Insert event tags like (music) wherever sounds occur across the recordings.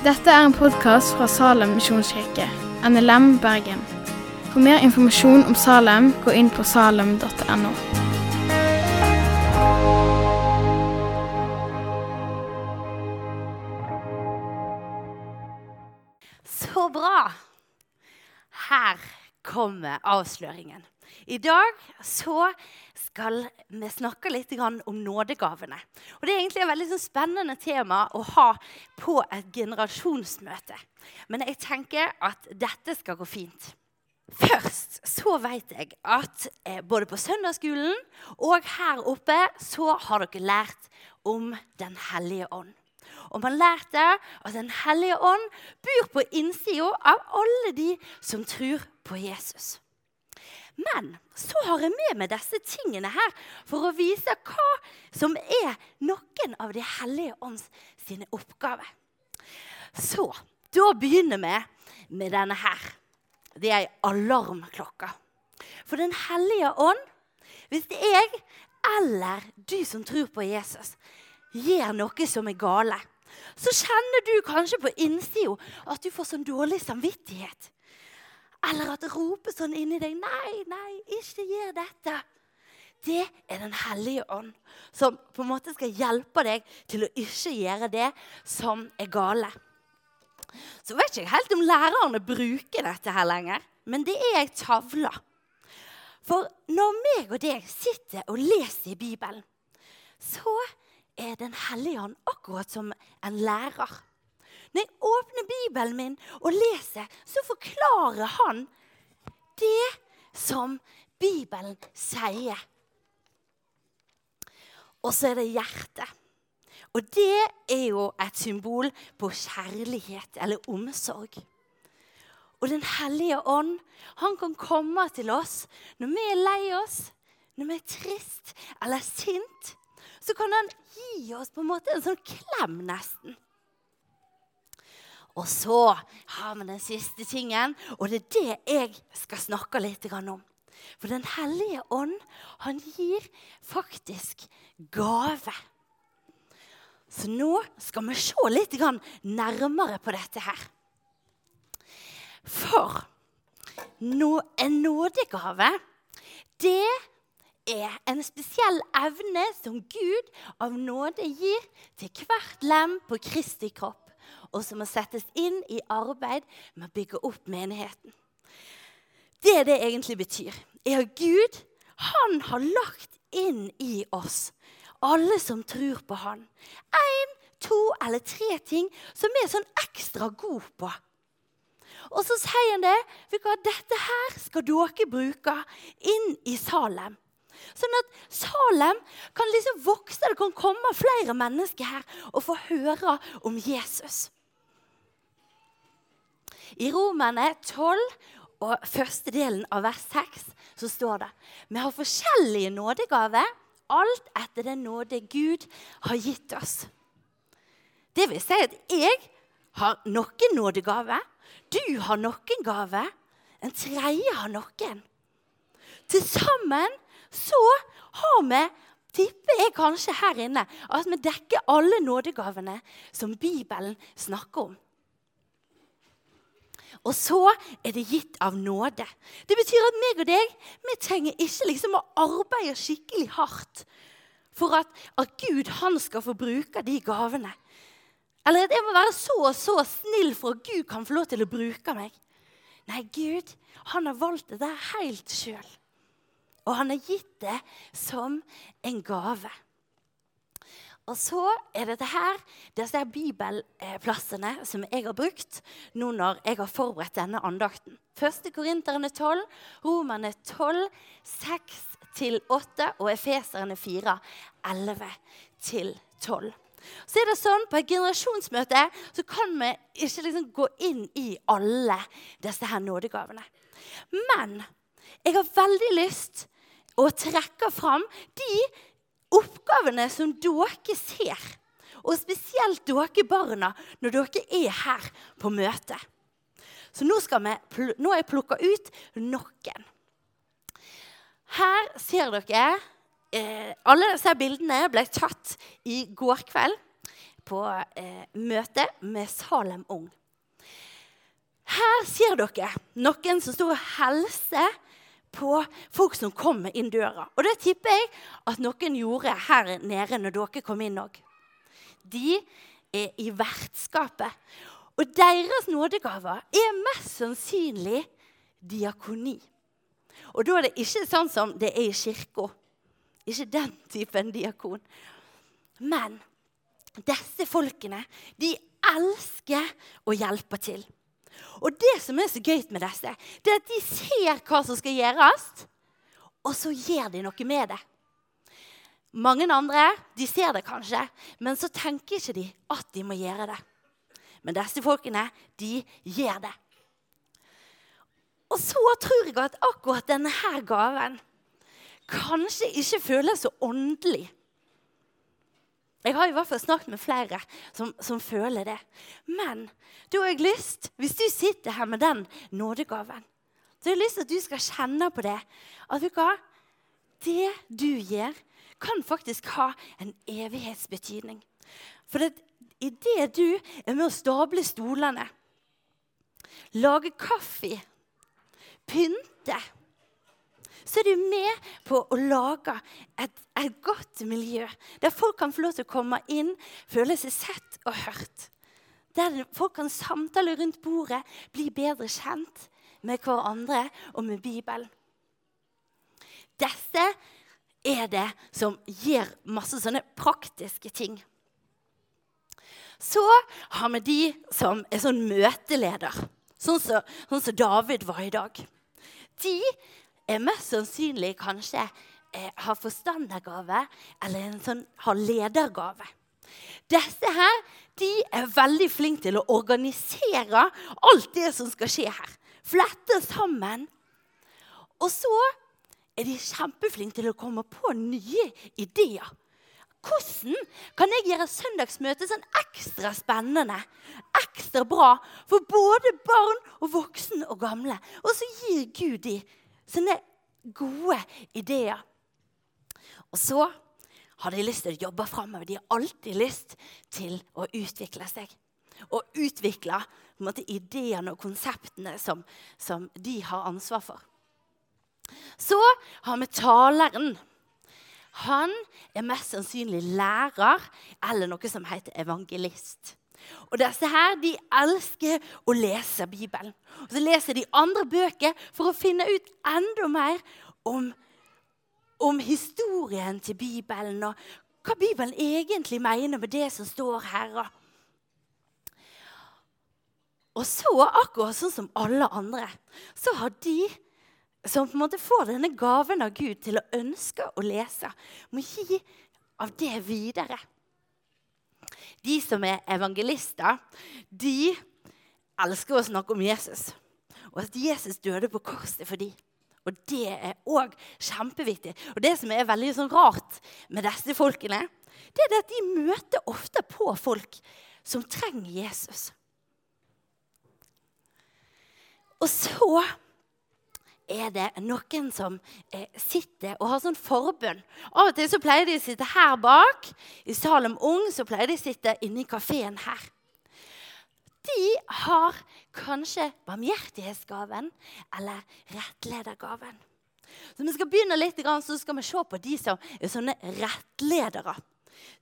Dette er en podkast fra Salem misjonskirke, NLM Bergen. For mer informasjon om Salem, gå inn på salem.no. Så bra! Her kommer avsløringen. I dag så skal vi snakke litt om nådegavene. Og Det er egentlig et veldig sånn spennende tema å ha på et generasjonsmøte. Men jeg tenker at dette skal gå fint. Først så vet jeg at eh, både på søndagsskolen og her oppe så har dere lært om Den hellige ånd. Og man lærte at Den hellige ånd bor på innsida av alle de som tror på Jesus. Men så har jeg med meg disse tingene her for å vise hva som er noen av De hellige ånds sine oppgaver. Så da begynner vi med denne her. Det er ei alarmklokke. For Den hellige ånd Hvis jeg eller du som tror på Jesus, gjør noe som er gale, så kjenner du kanskje på innsida at du får sånn dårlig samvittighet. Eller at det roper sånn inni deg 'Nei, nei, ikke gjør dette'. Det er Den hellige ånd som på en måte skal hjelpe deg til å ikke gjøre det som er gale. Så vet ikke jeg helt om lærerne bruker dette her lenger, men det er ei tavle. For når meg og deg sitter og leser i Bibelen, så er Den hellige ånd akkurat som en lærer. Når jeg åpner Bibelen min og leser, så forklarer han det som Bibelen sier. Og så er det hjertet. Og det er jo et symbol på kjærlighet eller omsorg. Og Den hellige ånd han kan komme til oss når vi er lei oss, når vi er trist eller sint. Så kan han gi oss på en måte en sånn klem, nesten. Og så har vi den siste tingen, og det er det jeg skal snakke litt om. For Den hellige ånd, han gir faktisk gave. Så nå skal vi se litt nærmere på dette her. For en nådegave, det er en spesiell evne som Gud av nåde gir til hvert lem på Kristi kropp og som må settes inn i arbeid med å bygge opp menigheten. Det det egentlig betyr. Er at Gud han har lagt inn i oss, alle som tror på han, én, to eller tre ting som vi er sånn ekstra gode på. Og så sier han det. Dette her skal dere bruke inn i Salem. Sånn at Salem kan liksom vokse, det kan komme flere mennesker her og få høre om Jesus. I Romerne 12 og første delen av vers 6 så står det vi har forskjellige nådegaver, alt etter den nåde Gud har gitt oss. Det vil si at jeg har noen nådegaver, du har noen gaver, en tredje har noen. Til sammen så har vi, tipper jeg kanskje her inne, at vi dekker alle nådegavene som Bibelen snakker om. Og så er det gitt av nåde. Det betyr at meg og deg vi trenger ikke liksom å arbeide skikkelig hardt for at, at Gud han skal få bruke de gavene. Eller at jeg må være så og så snill for at Gud kan få lov til å bruke meg. Nei, Gud han har valgt det der helt sjøl. Og han har gitt det som en gave. Og så er dette her disse bibelplassene som jeg har brukt nå når jeg har forberedt denne andakten. 1. Korinterne 12, Romerne 12, 6-8 og Efeserne 4, 11-12. Så er det sånn, På et generasjonsmøte så kan vi ikke liksom gå inn i alle disse her nådegavene. Men jeg har veldig lyst å trekke fram de oppgavene som dere ser, og spesielt dere barna, når dere er her på møte. Så nå, vi, nå har jeg plukka ut noen. Her ser dere eh, Alle disse bildene ble tatt i går kveld på eh, møte med Salem Ung. Her ser dere noen som står og hilser på folk som kommer inn døra. Og det tipper jeg at noen gjorde her nede når dere kom inn òg. De er i vertskapet. Og deres nådegaver er mest sannsynlig diakoni. Og da er det ikke sånn som det er i kirka. Ikke den typen diakon. Men disse folkene, de elsker å hjelpe til. Og det som er så gøy med disse, det er at de ser hva som skal gjøres, og så gjør de noe med det. Mange andre de ser det kanskje, men så tenker ikke de at de må gjøre det. Men disse folkene, de gjør det. Og så tror jeg at akkurat denne her gaven kanskje ikke føles så åndelig. Jeg har i hvert fall snakket med flere som, som føler det. Men da har jeg lyst, hvis du sitter her med den nådegaven, så har jeg lyst til at du skal kjenne på det. At vet du hva? Det du gjør, kan faktisk ha en evighetsbetydning. For det, i det du er med å stable stolene, lage kaffe, pynte så er du med på å lage et, et, godt miljø der folk kan få lov til å komme inn, føle seg sett og hørt. Der folk kan samtale rundt bordet, bli bedre kjent med hverandre og med Bibelen. Dette er det som gir masse sånne praktiske ting. Så har vi de som er sånn møteleder, sånn som, sånn som David var i dag. De mest sannsynlig kanskje eh, har forstandergave eller en sånn, har ledergave. Disse her de er veldig flinke til å organisere alt det som skal skje her. Flette sammen. Og så er de kjempeflinke til å komme på nye ideer. Hvordan kan jeg gjøre søndagsmøtet sånn ekstra spennende? Ekstra bra for både barn og voksne og gamle. Og så gir Gud de sånne gode ideer. Og så har de lyst til å jobbe framover. De har alltid lyst til å utvikle seg. Og utvikle måte, ideene og konseptene som, som de har ansvar for. Så har vi taleren. Han er mest sannsynlig lærer eller noe som heter evangelist. Og disse her, de elsker å lese Bibelen. Og Så leser de andre bøker for å finne ut enda mer om, om historien til Bibelen, og hva Bibelen egentlig mener med det som står her. Og så, akkurat sånn som alle andre, så har de som på en måte får denne gaven av Gud til å ønske å lese, må gi av det videre. De som er evangelister, de elsker å snakke om Jesus. Og at Jesus døde på korset for dem. Og det er òg kjempeviktig. Og det som er veldig sånn rart med disse folkene, det er at de møter ofte på folk som trenger Jesus. Og så er det noen som eh, sitter og har sånn forbund. Av og til så pleier de å sitte her bak. I Salem Ung så pleier de å sitte inne i kafeen her. De har kanskje barmhjertighetsgaven eller rettledergaven. Så vi skal begynne litt, så skal vi se på de som er sånne rettledere.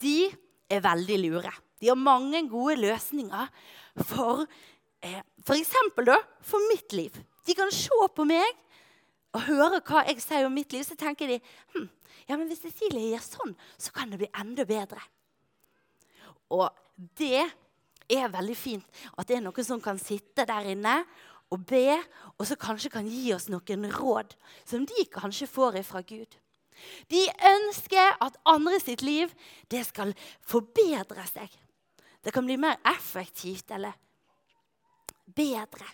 De er veldig lure. De har mange gode løsninger for eh, f.eks. for mitt liv. De kan se på meg og hører hva jeg sier om mitt liv, så tenker de hm, ja, men hvis Cecilie gjør sånn, så kan det bli enda bedre. Og det er veldig fint at det er noen som kan sitte der inne og be, og så kanskje kan gi oss noen råd som de kanskje får fra Gud. De ønsker at andre sitt liv det skal forbedre seg. Det kan bli mer effektivt eller bedre.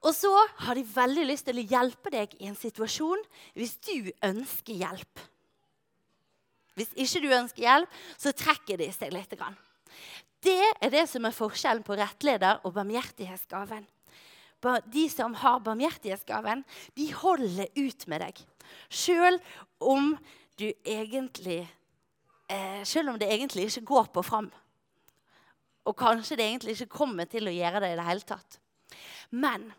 Og så har de veldig lyst til å hjelpe deg i en situasjon hvis du ønsker hjelp. Hvis ikke du ønsker hjelp, så trekker de seg litt. Det er det som er forskjellen på rettleder og barmhjertighetsgaven. De som har barmhjertighetsgaven, de holder ut med deg. Sjøl om eh, selv om det egentlig ikke går på fram. Og kanskje det egentlig ikke kommer til å gjøre det i det hele tatt. Men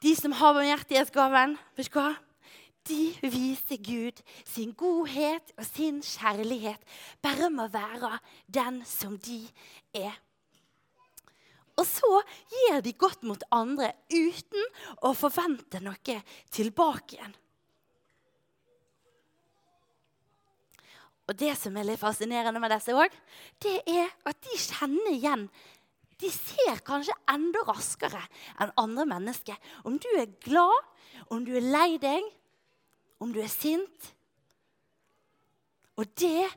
de som har barmhjertighetsgaven, vet du hva? de viser Gud sin godhet og sin kjærlighet bare med å være den som de er. Og så gir de godt mot andre uten å forvente noe tilbake igjen. Og det som er litt fascinerende med disse òg, det er at de kjenner igjen De ser kanskje enda raskere enn andre mennesker om du er glad, om du er lei deg, om du er sint. Og det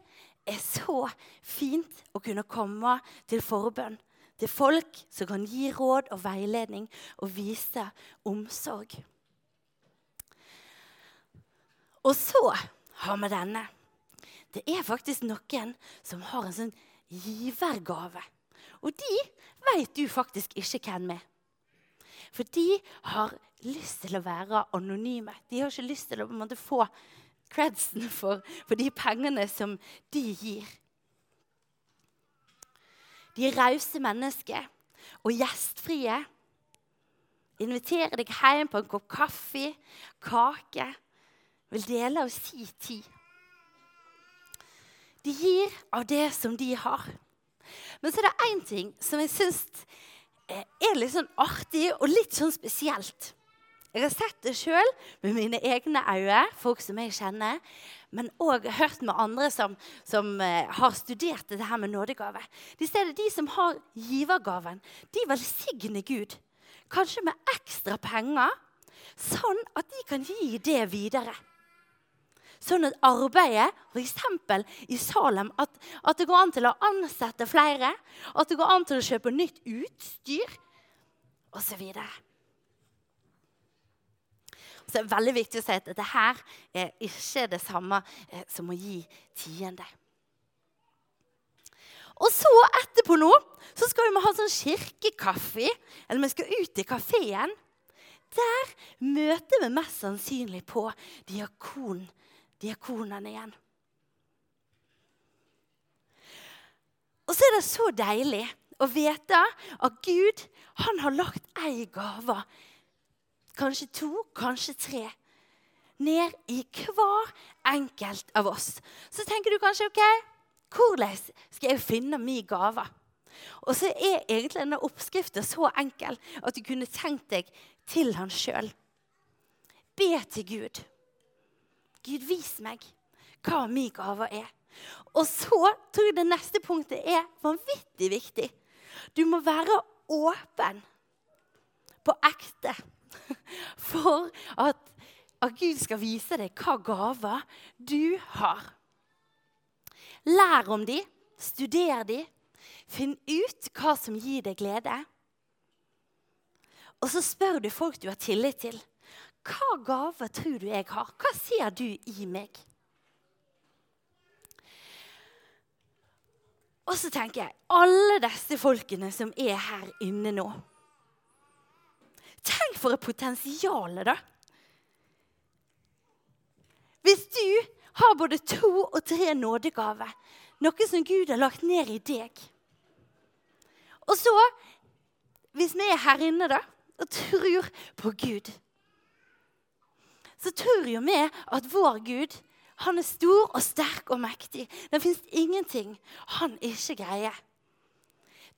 er så fint å kunne komme til forbønn til folk som kan gi råd og veiledning og vise omsorg. Og så har vi denne. Det er faktisk noen som har en sånn givergave. Og de vet du faktisk ikke hvem er. For de har lyst til å være anonyme. De har ikke lyst til å måte, få credsen for, for de pengene som de gir. De er rause mennesker og gjestfrie. Inviterer deg hjem på en kopp kaffe, kake. Vil dele av si tid. De gir av det som de har. Men så er det én ting som jeg syns eh, er litt sånn artig og litt sånn spesielt. Jeg har sett det sjøl med mine egne øyne, folk som jeg kjenner, men òg hørt med andre som, som uh, har studert det her med nådegave. De stedet de som har givergaven, de velsigner Gud. Kanskje med ekstra penger, sånn at de kan gi det videre. Sånn at arbeidet, f.eks. i Salem, at, at, det går an til å ansette flere, at det går an til å kjøpe nytt utstyr osv. Så det er veldig viktig å si at dette her er ikke det samme eh, som å gi tiende. Og så etterpå nå så skal vi ha sånn kirkekaffe. Eller vi skal ut i kafeen. Der møter vi mest sannsynlig på diakon, diakonene igjen. Og så er det så deilig å vite at Gud han har lagt ei gave kanskje to, kanskje tre. Ned i hver enkelt av oss. Så tenker du kanskje OK, hvordan skal jeg finne min gave? Og så er egentlig denne oppskriften så enkel at du kunne tenkt deg til han sjøl. Be til Gud. Gud, vis meg hva min gave er. Og så tror jeg det neste punktet er vanvittig viktig. Du må være åpen på ekte (laughs) for at, at Gud skal vise deg hva gaver du har. Lær om de, studer de, finn ut hva som gir deg glede. Og så spør du folk du har tillit til. Hva gaver tror du jeg har? Hva ser du i meg? Og så tenker jeg alle disse folkene som er her inne nå Tenk for et potensial, da. Hvis du har både to og tre nådegaver, noe som Gud har lagt ned i deg Og så, hvis vi er her inne da, og tror på Gud, så tror jo vi at vår Gud han er stor og sterk og mektig. Det fins ingenting han ikke greier.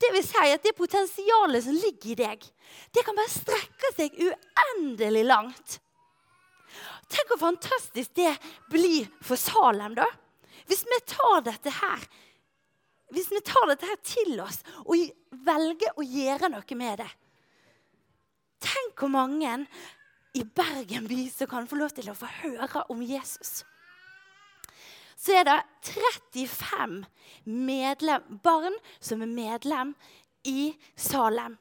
Det vil si at det potensialet som ligger i deg, det kan bare strekke seg uendelig langt. Tenk hvor fantastisk det blir for Salem, da. Hvis vi tar dette her hvis vi tar dette her til oss og velger å gjøre noe med det Tenk hvor mange i Bergen by som kan få lov til å få høre om Jesus så er det 35 medlem, barn som er medlem i Salem.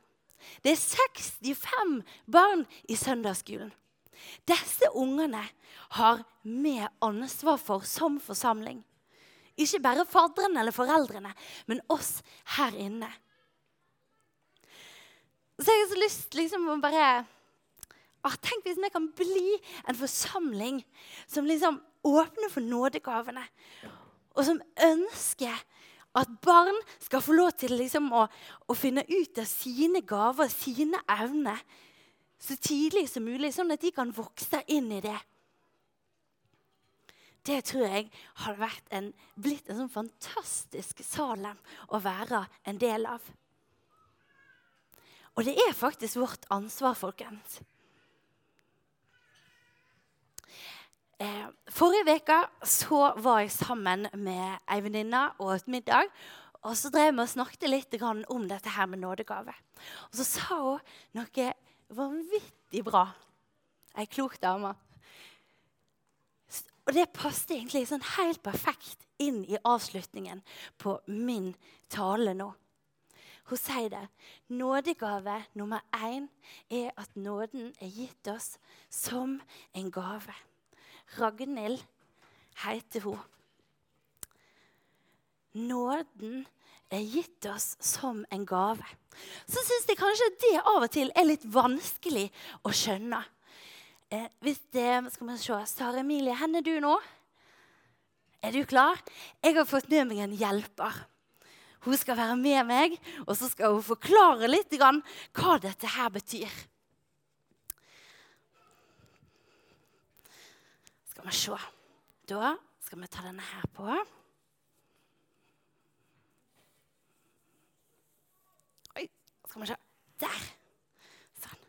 Det er 65 barn i søndagsskolen. Disse ungene har vi ansvar for som forsamling. Ikke bare fadrene eller foreldrene, men oss her inne. Så jeg har så lyst liksom å bare ah, Tenk hvis vi kan bli en forsamling som liksom åpner for nådegavene. og som ønsker at barn skal få lov til liksom å, å, finne ut av sine gaver, sine evner, så tidlig som mulig, sånn at de kan vokse inn i det. Det tror jeg hadde en, blitt en sånn fantastisk Salem å være en del av. Og det er faktisk vårt ansvar, folkens. Eh, forrige uke var jeg sammen med ei venninne og et middag. Og så drev vi og snakket litt om dette her med nådegave. Og så sa hun noe vanvittig bra. Ei klok dame. Og det passet egentlig sånn helt perfekt inn i avslutningen på min tale nå. Hun sier det. Nådegave nummer én er at nåden er gitt oss som en gave. Ragnhild heter hun. Nåden er gitt oss som en gave. Så syns jeg kanskje det av og til er litt vanskelig å skjønne. Eh, hvis det, skal vi se, Sara Emilie, hvor er du nå? Er du klar? Jeg har fått med meg en hjelper. Hun skal være med meg, og så skal hun forklare litt hva dette her betyr. Skal vi se. Da skal vi ta denne her på. Oi, skal vi se. Der. Sånn.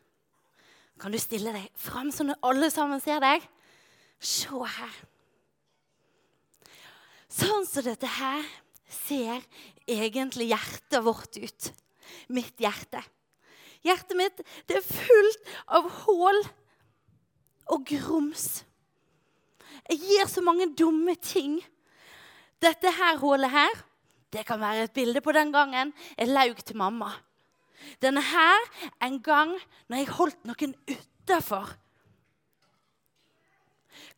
Kan du stille deg fram sånn at alle sammen ser deg? Se her. Sånn som dette her ser egentlig hjertet vårt ut. Mitt hjerte. Hjertet mitt det er fullt av hull og grums. Jeg gir så mange dumme ting. Dette her hullet her, det kan være et bilde på den gangen jeg laug til mamma. Denne her en gang når jeg holdt noen utafor.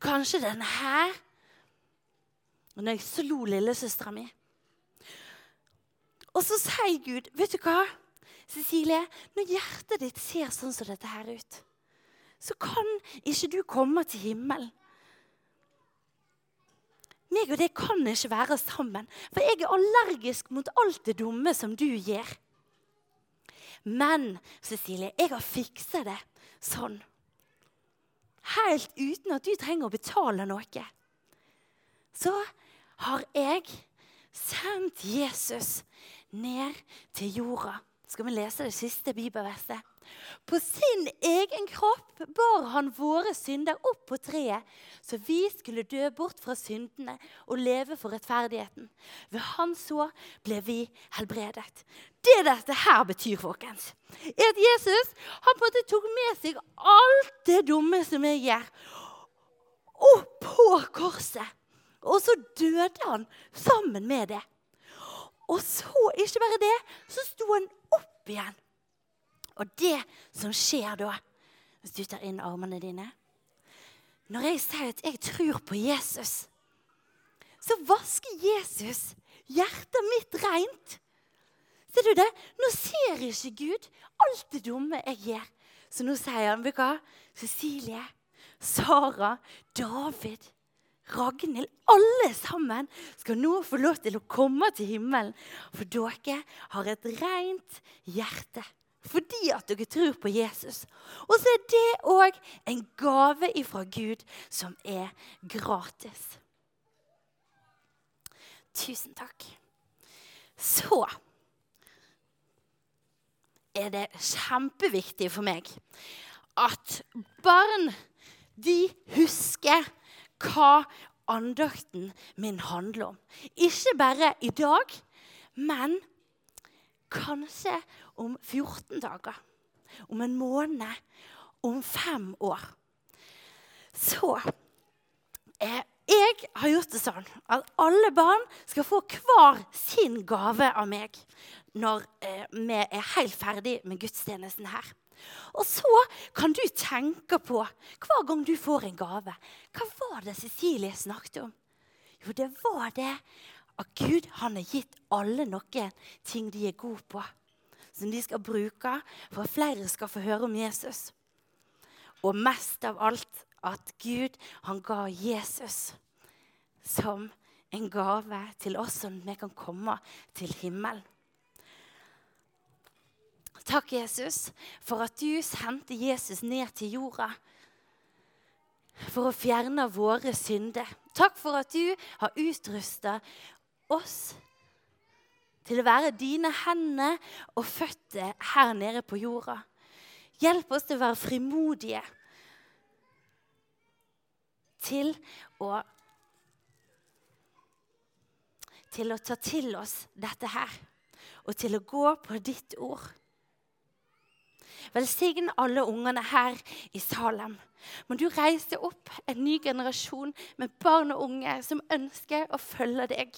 Kanskje denne her når jeg slo lillesøstera mi. Og så sier Gud, 'Vet du hva, Cecilie, når hjertet ditt ser sånn som dette her ut, så kan ikke du komme til himmelen.' Meg og det kan ikke være sammen, for jeg er allergisk mot alt det dumme som du gjør. Men Cecilie, jeg har fiksa det sånn. Helt uten at du trenger å betale noe. Så har jeg sendt Jesus ned til jorda. Skal vi lese det siste bibelverset? På sin egen kropp bar han våre synder opp på treet, så vi skulle dø bort fra syndene og leve for rettferdigheten. Ved hans sår ble vi helbredet. Det dette her betyr, folkens, er at Jesus han på en måte tok med seg alt det dumme som jeg gjør, opp på korset. Og så døde han sammen med det. Og så, ikke bare det, så sto han opp igjen. Og det som skjer da, hvis du tar inn armene dine Når jeg sier at jeg tror på Jesus, så vasker Jesus hjertet mitt rent. Ser du det? Nå ser ikke Gud alt det dumme jeg gjør. Så nå sier han, hva? Cecilie, Sara, David, Ragnhild, alle sammen skal nå få lov til å komme til himmelen. For dere har et rent hjerte fordi at dere tror på Jesus. Og så er det òg en gave ifra Gud som er gratis. Tusen takk. Så er det kjempeviktig for meg at barn de husker hva andakten min handler om. Ikke bare i dag, men kanskje om 14 dager, om en måned, om fem år. Så eh, jeg har gjort det sånn at alle barn skal få hver sin gave av meg når eh, vi er helt ferdig med gudstjenesten her. Og så kan du tenke på, hver gang du får en gave Hva var det Cecilie snakket om? Jo, det var det at Gud han har gitt alle noen ting de er gode på, som de skal bruke for at flere skal få høre om Jesus. Og mest av alt at Gud han ga Jesus som en gave til oss som vi kan komme til himmelen. Takk, Jesus, for at du sendte Jesus ned til jorda for å fjerne våre synder. Takk for at du har utrusta oss til å være dine hender og føtter her nede på jorda. Hjelp oss til å være frimodige til å Til å ta til oss dette her, og til å gå på ditt ord. Velsign alle ungene her i Salem. Må du reise opp en ny generasjon med barn og unge som ønsker å følge deg.